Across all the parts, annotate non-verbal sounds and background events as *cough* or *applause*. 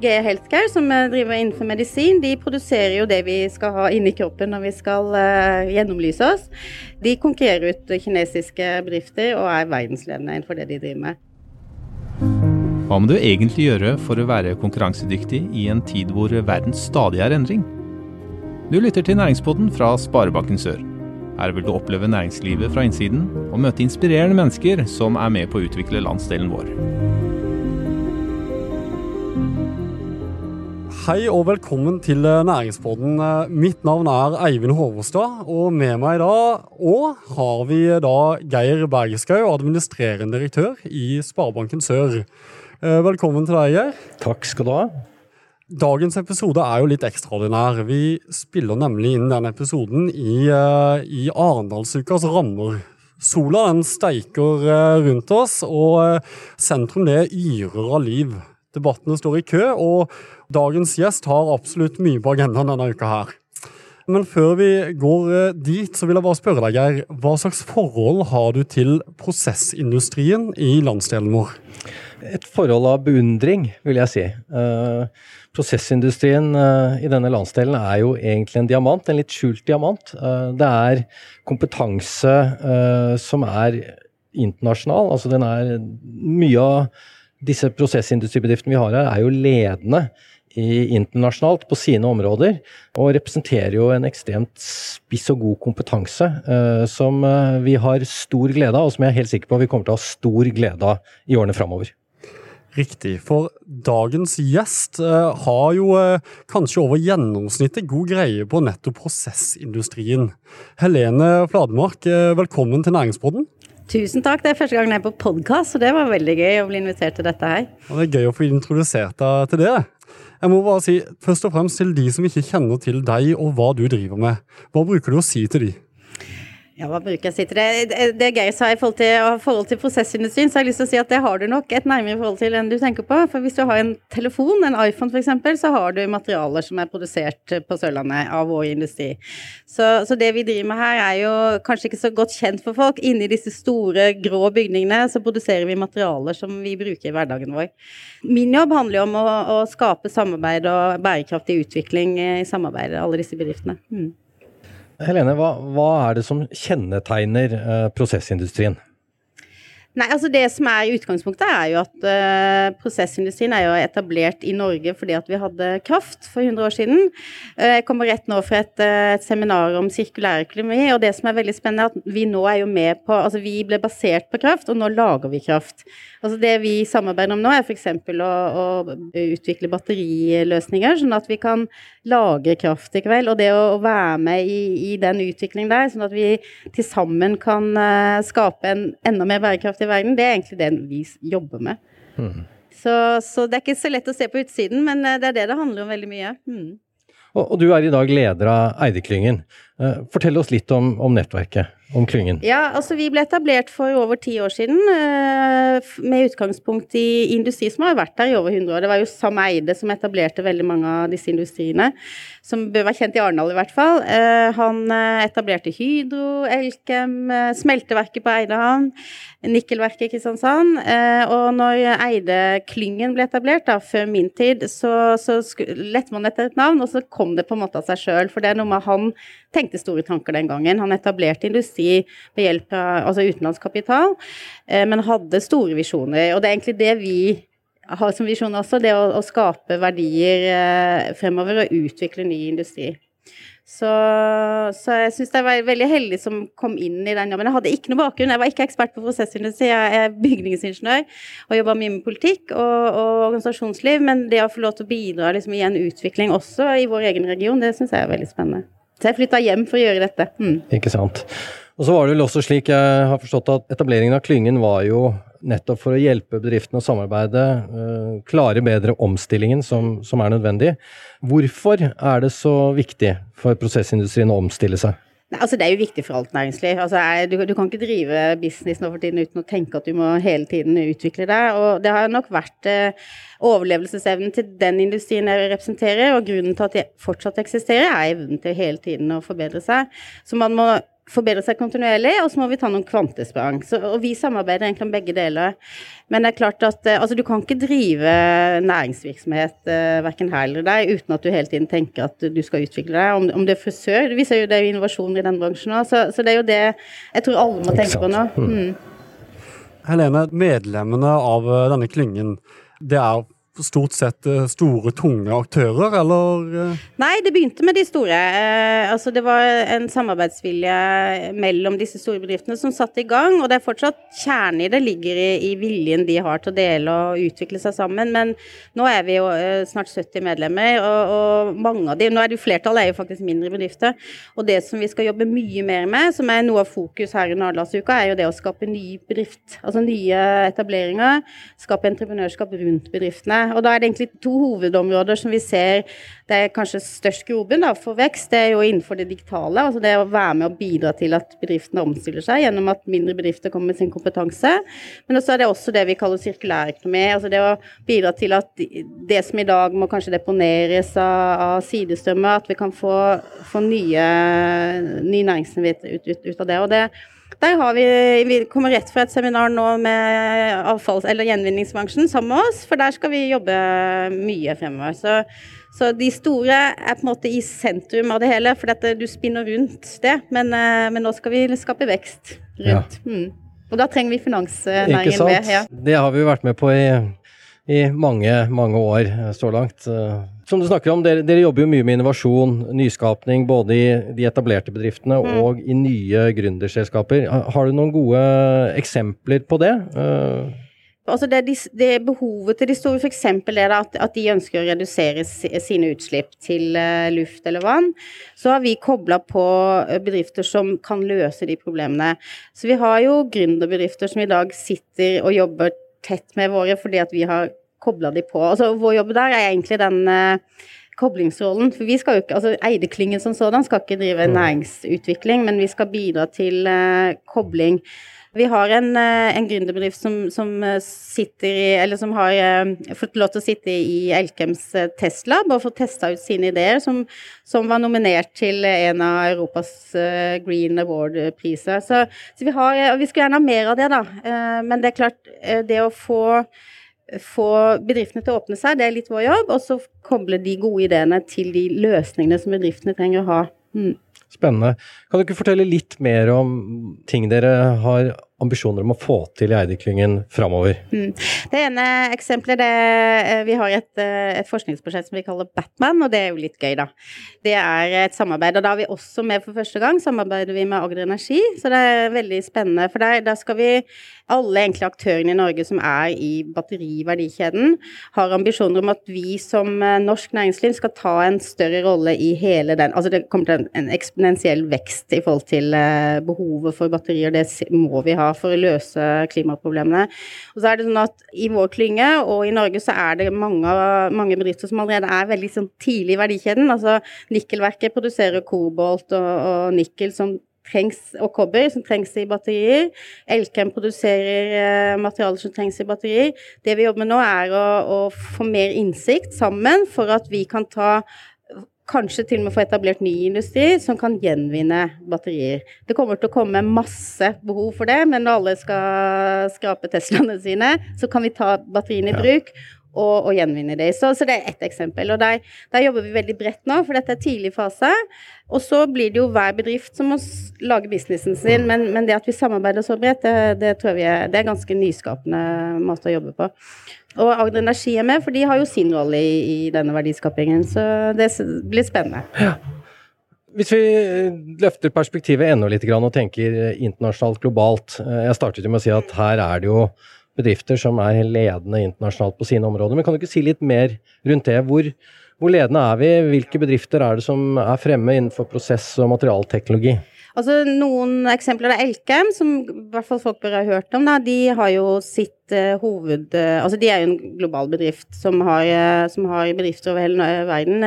GE Healthcare, som driver innenfor medisin, de produserer jo det vi skal ha inni kroppen når vi skal uh, gjennomlyse oss. De konkurrerer ut kinesiske bedrifter og er verdensledende innenfor det de driver med. Hva må du egentlig gjøre for å være konkurransedyktig i en tid hvor verden stadig er endring? Du lytter til Næringspodden fra Sparebanken Sør. Her vil du oppleve næringslivet fra innsiden og møte inspirerende mennesker som er med på å utvikle landsdelen vår. Hei og velkommen til eh, Næringspodden. Eh, mitt navn er Eivind Håvestad, og med meg i dag og har vi da Geir Bergeskau, administrerende direktør i Sparebanken Sør. Eh, velkommen til deg, Geir. Takk skal du ha. Dagens episode er jo litt ekstraordinær. Vi spiller nemlig inn den episoden i, i Arendalsukas rammer. Sola den steiker rundt oss, og sentrum det yrer av liv. Debattene står i kø, og dagens gjest har absolutt mye på agendaen denne uka her. Men før vi går eh, dit, så vil jeg bare spørre deg, Geir. Hva slags forhold har du til prosessindustrien i landsdelen vår? Et forhold av beundring, vil jeg si. Uh, prosessindustrien uh, i denne landsdelen er jo egentlig en diamant, en litt skjult diamant. Uh, det er kompetanse som er internasjonal. Altså den er mye av disse prosessindustribedriftene vi har her, er jo ledende internasjonalt på sine områder, og representerer jo en ekstremt spiss og god kompetanse eh, som uh, vi har stor glede av, og som jeg er helt sikker på vi kommer til å ha stor glede av i årene framover. Riktig, for dagens gjest eh, har jo kanskje over gjennomsnittet god greie på nettopp prosessindustrien. Helene Fladmark, velkommen til Næringspodden. Tusen takk. Det er første gang jeg er på podkast, så det var veldig gøy å bli invitert til dette her. Og det er gøy å få introdusert deg til det. Jeg må bare si, først og fremst til de som ikke kjenner til deg og hva du driver med. Hva bruker du å si til de? Ja, hva bruker jeg si til det? Det Geir sa i forhold til, forhold til prosessindustrien, så har jeg lyst til å si at det har du nok et nærmere forhold til enn du tenker på. For hvis du har en telefon, en iPhone f.eks., så har du materialer som er produsert på Sørlandet av vår industri. Så, så, det vi driver med her er jo kanskje ikke så godt kjent for folk. Inni disse store, grå bygningene så produserer vi materialer som vi bruker i hverdagen vår. Min jobb handler jo om å, å skape samarbeid og bærekraftig utvikling i samarbeidet, alle disse bedriftene. Mm. Helene, hva, hva, er det som kjennetegner uh, prosessindustrien? Nei, altså Det som er i utgangspunktet, er jo at uh, prosessindustrien er jo etablert i Norge fordi at vi hadde kraft for 100 år siden. Uh, jeg kommer rett nå fra et, uh, et seminar om sirkulærøkonomi, og det som er veldig spennende, er at vi nå er jo med på Altså vi ble basert på kraft, og nå lager vi kraft. Altså Det vi samarbeider om nå, er f.eks. Å, å utvikle batteriløsninger, sånn at vi kan lagre kraft i kveld. Og det å, å være med i, i, den utviklingen der, sånn at vi til sammen kan skape en enda mer bærekraftig verden, det er egentlig det vi jobber med. Mm. Så, så, det er ikke så lett å se på utsiden, men uh, det er det det handler om veldig mye. Mm. Og, og, du er i dag leder av Eideklyngen. Uh, fortell oss litt om, om nettverket om klyngen? Ja, altså Vi ble etablert for over ti år siden eh, med utgangspunkt i industri som har vært der i over 100 år. Det var jo Sam Eide som etablerte veldig mange av disse industriene, som bør være kjent i Arendal i hvert fall. Eh, han eh, etablerte Hydro, Elkem, smelteverket på Eidehavn, nikkelverket i Kristiansand. Og når Eide-klyngen ble etablert, da, før min tid, så, så lette man etter et navn, og så kom det på en måte av seg sjøl. For det er noe med han tenkte store tanker den gangen. Han etablerte industri med hjelp av altså utenlandskapital, kapital, men hadde store visjoner. Og det er egentlig det vi har som visjon også, det å, å skape verdier eh, fremover og utvikle ny industri. Så, så, jeg syns jeg var veldig heldig som kom inn i den jobben. Jeg hadde ikke noe bakgrunn, jeg var ikke ekspert på prosessindustri, jeg er bygningsingeniør og jobba mye med politikk og, og, organisasjonsliv, men det å få lov til å bidra liksom, i en utvikling også i vår egen region, det syns jeg er veldig spennende. Så jeg flytta hjem for å gjøre dette. Mm. Ikke sant. Og så var det vel også slik jeg har forstått at etableringen av klyngen var jo nettopp for å hjelpe bedriftene å samarbeide, uh, klare bedre omstillingen som, som, er nødvendig. Hvorfor er det så viktig for prosessindustrien å omstille seg? Altså Det er jo viktig for alt næringsliv. Altså, du, du, kan ikke drive business nå for tiden uten å tenke at du må hele tiden utvikle deg. Og det har nok vært eh, overlevelsesevnen til den industrien jeg representerer, og grunnen til at de fortsatt eksisterer, er evnen til hele tiden å forbedre seg. Så man må forbedre seg kontinuerlig, og så må vi ta noen kvantesprang. Så, og vi samarbeider egentlig om begge deler. Men det er klart at eh, altså, du kan ikke drive næringsvirksomhet uh, verken her eller der uten at du hele tiden tenker at du skal utvikle deg. Om, om det er frisør, Vi ser jo det er innovasjon i den bransjen òg, så, så, det er jo det jeg tror alle må tenke på nå. Mm. mm. Helene, medlemmene av eh, denne klyngen, det er stort sett eh, store, tunge aktører, eller? Eh? Nei, det begynte med de store. Eh, altså det var en samarbeidsvilje mellom disse store bedriftene som satte i gang, og det er fortsatt kjernen i det ligger i, i, viljen de har til å dele og utvikle seg sammen. Men nå er vi jo snart 70 medlemmer, og, og mange av de, nå er det jo flertallet er jo faktisk mindre bedrifter. Og det som vi skal jobbe mye mer med, som er noe av fokus her i Nordlandsuka, er jo det å skape ny bedrift. Altså nye etableringer. Skape entreprenørskap rundt bedriftene. Og da er det egentlig to hovedområder som vi ser det er kanskje størst grobunn for vekst. Det er jo innenfor det digitale. altså Det å være med og bidra til at bedriftene omstiller seg gjennom at mindre bedrifter kommer med sin kompetanse. Men også er det også det vi kaller sirkulærøkonomi. Altså det å bidra til at det som i dag må kanskje deponeres av, av sidestrømmer, at vi kan få, få nye, ny næringsliv ut, ut, ut, av det. og det der har vi, vi kommer rett fra et seminar nå med avfalls- eller gjenvinningsbransjen sammen med oss, for der skal vi jobbe mye fremover. Så, så de store er på en måte i sentrum av det hele, for dette, du spinner rundt det. Men, eh, men, nå skal vi skape vekst rundt. Ja. Mm. Og da trenger vi finansnæringen med. Ja. Det har vi jo vært med på i, i mange, mange år eh, så langt. Som du snakker om, dere, dere, jobber jo mye med innovasjon, nyskapning, både i de etablerte bedriftene mm. og i nye gründerselskaper. Har du noen gode eksempler på det? Uh, altså det, det, behovet til de store f.eks. det at, at, de ønsker å redusere sine utslipp til uh, luft eller vann. Så har vi kobla på eh, bedrifter som kan løse de problemene. Så vi har jo gründerbedrifter som i dag sitter og jobber tett med våre fordi at vi har kobla de på. Altså, vår jobb der er egentlig den uh, koblingsrollen. For vi skal jo ikke, altså Eideklyngen som sådan skal ikke drive mm. næringsutvikling, men vi skal bidra til uh, kobling. Vi har en, uh, en gründerbedrift som, som, sitter i, eller som har uh, fått lov til å sitte i Elkems testlab og få testa ut sine ideer, som, som, var nominert til en av Europas Green Award-priser. Så, så, vi har, og vi skulle gjerne ha mer av det, da. men det er klart, det å få få bedriftene til å åpne seg, det er litt vår jobb. Og så koble de gode ideene til de løsningene som bedriftene trenger å ha. Mm. Spennende. Kan du ikke fortelle litt mer om ting dere har ambisjoner om å få til i Eide-klyngen framover? Mm. Det ene eksempelet det, eh, Vi har et, eh, et, forskningsprosjekt som vi kaller Batman, og det er jo litt gøy, da. Det er et samarbeid, og da har vi også med for første gang samarbeider vi med Agder Energi, så det er veldig spennende. For der, der skal vi alle egentlig aktørene i Norge som er i batteriverdikjeden, har ambisjoner om at vi som eh, norsk næringsliv skal ta en større rolle i hele den Altså det kommer til en, en eksponentiell vekst i forhold til behovet for batterier, det må vi ha for å løse klimaproblemene. Og så er det sånn at i vår klynge og i Norge så er det mange, mange bedrifter som allerede er veldig sånn tidlig i verdikjeden. Altså Nikkelverket produserer kobolt og, og nikkel som trengs, og kobber som trengs i batterier. Elkem produserer eh, materialer som trengs i batterier. Det vi jobber med nå, er å, å, få mer innsikt sammen for at vi kan ta Kanskje til og med få etablert ny industri som kan gjenvinne batterier. Det kommer til å komme masse behov for det, men når alle skal skrape Teslaene sine, så kan vi ta batteriene i bruk og, og gjenvinne dem. Så, så, det er ett eksempel. Og der, der, jobber vi veldig bredt nå, for dette er tidlig fase. Og så blir det jo hver bedrift som må lage businessen sin, men, men det at vi samarbeider så bredt, det, det tror jeg er, det er ganske nyskapende måte å jobbe på. Og Agder Energi er med, for de har jo sin rolle i, i denne verdiskapingen. Så det blir spennende. Hvis vi løfter perspektivet enda litt og tenker internasjonalt, globalt. Eh, jeg startet jo med å si at her er det jo bedrifter som er ledende internasjonalt på sine områder. Men kan du ikke si litt mer rundt det? Hvor, hvor ledende er vi? Hvilke bedrifter er det som er fremme innenfor prosess- og materialteknologi? Altså Noen eksempler er Elkem, som i hvert fall folk bør ha hørt om. Da. De har jo sitt uh, hoved... Uh, altså De er jo en global bedrift som har, uh, som har bedrifter over hele verden.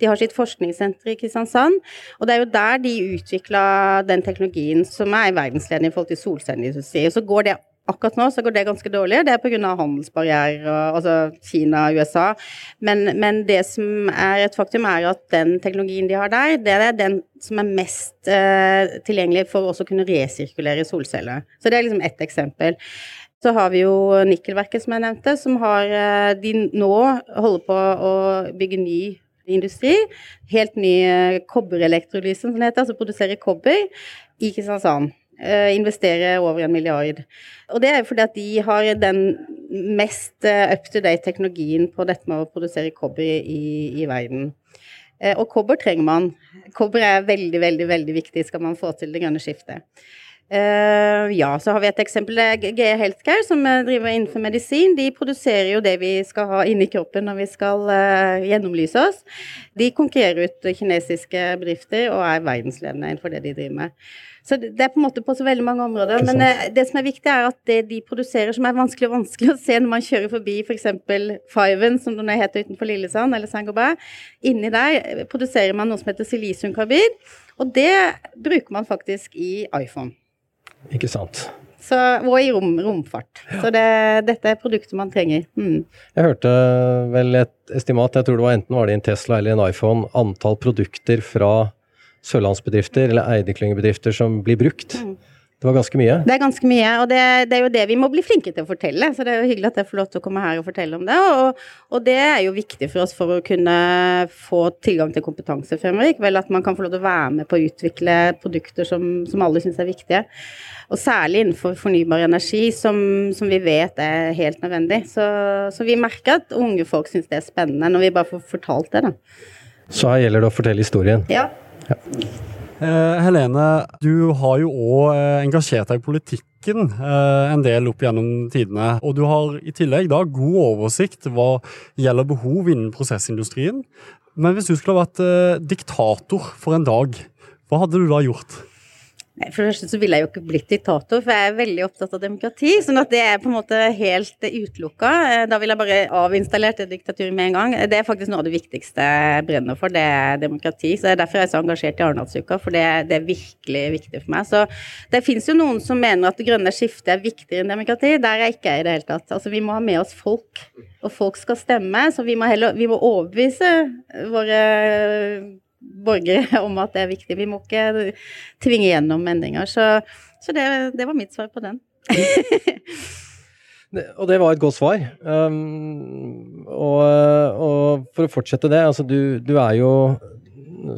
de har sitt forskningssenter i Kristiansand. Og det er jo der de utvikla den teknologien som er verdensledende i forhold til solcelleindustri. Og så går det Akkurat nå så går det ganske dårlig, det er pga. handelsbarrierer, altså Kina og USA. Men, men, det som er et faktum, er at den teknologien de har der, det er den som er mest eh, tilgjengelig for å kunne resirkulere solceller. Så det er liksom ett eksempel. Så har vi jo nikkelverket, som jeg nevnte, som har eh, De nå holder på å bygge ny industri. Helt ny eh, kobberelektrolyse, som det heter, altså produserer kobber i Kristiansand. Uh, investere over en milliard. Og det er fordi at de har den mest uh, up to date teknologien på dette med å produsere kobber i, i verden. Uh, og kobber trenger man. Kobber er veldig, veldig, veldig viktig skal man få til det grønne skiftet. Ja, så har vi et eksempel. Det er GE Healthcare, som driver innenfor medisin. De produserer jo det vi skal ha inni kroppen når vi skal gjennomlyse oss. De konkurrerer ut kinesiske bedrifter og er verdensledende innenfor det de driver med. Så det er på en måte på så veldig mange områder. Men uh, det som er viktig, er at det de produserer som er vanskelig og vanskelig å se når man kjører forbi f.eks. For Fiven, som den heter utenfor Lillesand, eller Saint-Gobain, inni der eh, produserer man noe som heter silisiumkarbid. Og det bruker man faktisk i iPhone. Ikke sant. Så, og i rom, romfart. Ja. Så det, dette er produkter man trenger. Mm. Jeg hørte vel et estimat, jeg tror det var enten var det en Tesla eller en iPhone, antall produkter fra sørlandsbedrifter eller Eideklyngebedrifter som blir brukt. Mm. Det var ganske mye? Det er ganske mye, og det, det, er jo det vi må bli flinke til å fortelle. Så det er jo hyggelig at jeg får lov til å komme her og fortelle om det. Og, og det er jo viktig for oss for å kunne få tilgang til kompetanse fremover. Vel at man kan få lov til å være med på å utvikle produkter som, som alle syns er viktige. Og særlig innenfor fornybar energi, som, som vi vet er helt nødvendig. Så, så vi merker at unge folk syns det er spennende når vi bare får fortalt det, da. Så her gjelder det å fortelle historien? Ja. Ja. Eh, Helene, du har jo òg eh, engasjert deg i politikken eh, en del opp gjennom tidene. Og du har i tillegg da god oversikt hva gjelder behov innen prosessindustrien. Men hvis du skulle ha vært diktator for en dag, hva hadde du da gjort? For det første så ville jeg jo ikke blitt diktator, for jeg er veldig opptatt av demokrati. Sånn at det er på en måte helt utelukka. Da ville jeg bare avinstallert det diktaturet med en gang. Det er faktisk noe av det viktigste jeg brenner for, det er demokrati. Så det er derfor jeg er så engasjert i Arendalsuka, for det, det, er virkelig viktig for meg. Så det fins jo noen som mener at det grønne skiftet er viktigere enn demokrati. Der er jeg ikke i det hele tatt. Altså vi må ha med oss folk, og folk skal stemme. Så vi må, heller, vi må overbevise våre borgere *laughs* om at det er viktig. Vi må ikke tvinge gjennom endringer. Så, så det, det, var mitt svar på den. *laughs* og det var et godt svar. Um, og, og, for å fortsette det, altså du, du er jo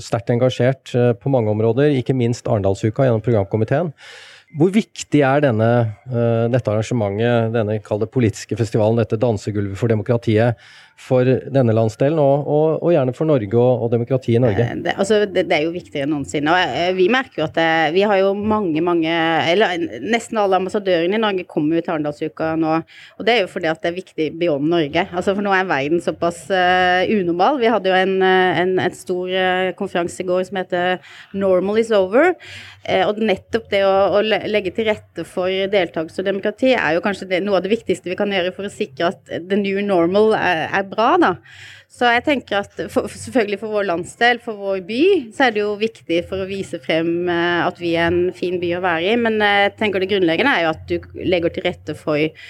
sterkt engasjert uh, på mange områder, ikke minst Arendalsuka gjennom programkomiteen. Hvor viktig er denne, uh, dette arrangementet, denne politiske festivalen, dette dansegulvet for demokratiet, for denne landsdelen, og, og, og gjerne for Norge og, og demokratiet i Norge? Eh, det, altså, det, det, er jo viktigere enn noensinne. og eh, Vi merker jo at det, vi har jo mange, mange eller Nesten alle ambassadørene i Norge kommer jo til Arendalsuka nå. Og det er jo fordi at det er viktig beyond Norge. Altså For nå er verden såpass uh, unormal. Vi hadde jo en, en, en stor uh, konferanse i går som heter 'Normal is over'. Uh, og nettopp det å, å, legge til rette for deltakelse og demokrati er jo kanskje det, noe av det viktigste vi kan gjøre for å sikre at the new normal er, er bra, da. Så jeg tenker at for, selvfølgelig for vår landsdel, for vår by, så er det jo viktig for å vise frem eh, at vi er en fin by å være i. Men eh, jeg tenker det grunnleggende er jo at du legger til rette for,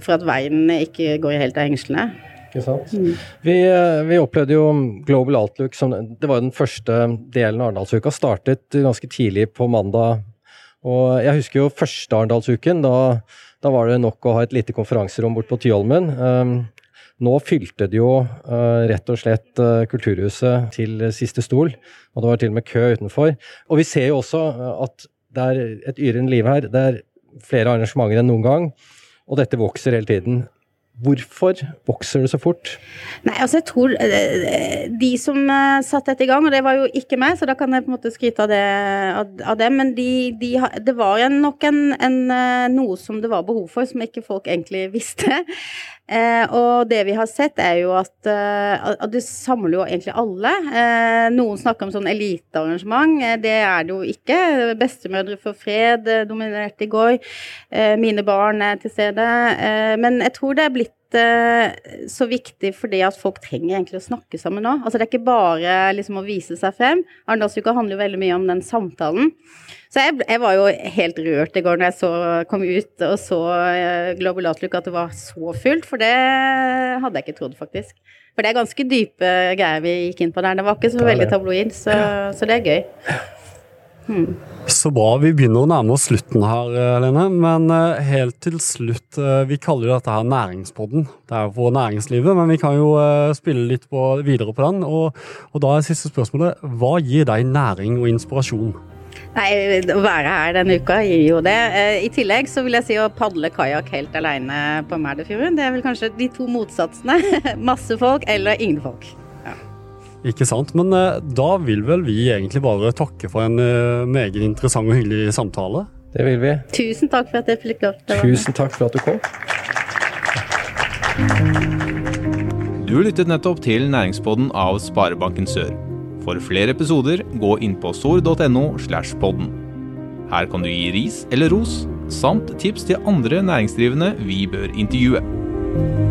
for at verden ikke går helt av hengslene. Ikke sant. Mm. Vi, eh, vi, opplevde jo Global Outlook som Det var jo den første delen av Arendalsuka. Startet ganske tidlig på mandag. Og jeg husker jo første Arendalsuken. Da, da var det nok å ha et lite konferanserom bort på Tyholmen. Um, nå fylte det jo uh, rett og slett uh, Kulturhuset til siste stol, og det var til og med kø utenfor. Og vi ser jo også uh, at det er et yrende liv her. Det er flere arrangementer enn noen gang, og dette vokser hele tiden. Hvorfor vokser det så fort? Nei, altså jeg tror De som satte dette i gang, og det var jo ikke meg, så da kan jeg på en måte skryte av det, av det men de, de, det var nok en, en, noe som det var behov for, som ikke folk egentlig visste. Eh, og det vi har sett, er jo at, uh, at det samler jo egentlig alle. Eh, noen snakker om sånn elitearrangement. Eh, det er det jo ikke. Bestemødre for fred eh, dominerte i går. Eh, mine barn er til stede. men jeg tror det er blitt eh, så viktig fordi at folk trenger egentlig å snakke sammen nå. Altså det er ikke bare liksom å vise seg frem. Arendalsuka handler jo veldig mye om den samtalen. Så jeg, jeg, var jo helt rørt i går når jeg så, kom ut og så eh, Global Outlook at det var så fullt, for det hadde jeg ikke trodd, faktisk. For det er ganske dype greier vi gikk inn på der. Det var ikke så veldig tabloid, så, så det er gøy. *laughs* Så bra. Vi begynner å nærme oss slutten her, eh, Lene. Men eh, helt til slutt, eh, vi kaller jo dette her næringspodden. Det er jo for næringslivet, men vi kan jo spille litt på, videre på den. Og, og da er siste spørsmålet, hva gir deg næring og inspirasjon? Nei, Å være her denne uka gir jo det. I tillegg så vil jeg si å padle kajakk helt alene på Merdefjorden. Det er vel kanskje de to motsatsene. *laughs* Masse folk eller ingen folk. Ikke sant. Men uh, da vil vel vi egentlig bare takke for en uh, meget interessant og hyggelig samtale. Det vil vi. Tusen takk for at jeg fikk lov til å Tusen takk for at du kom. Du lyttet nettopp til næringspodden av Sparebanken Sør. For flere episoder, gå inn på sor.no slash podden. Her kan du gi ris eller ros, samt tips til andre næringsdrivende vi bør intervjue.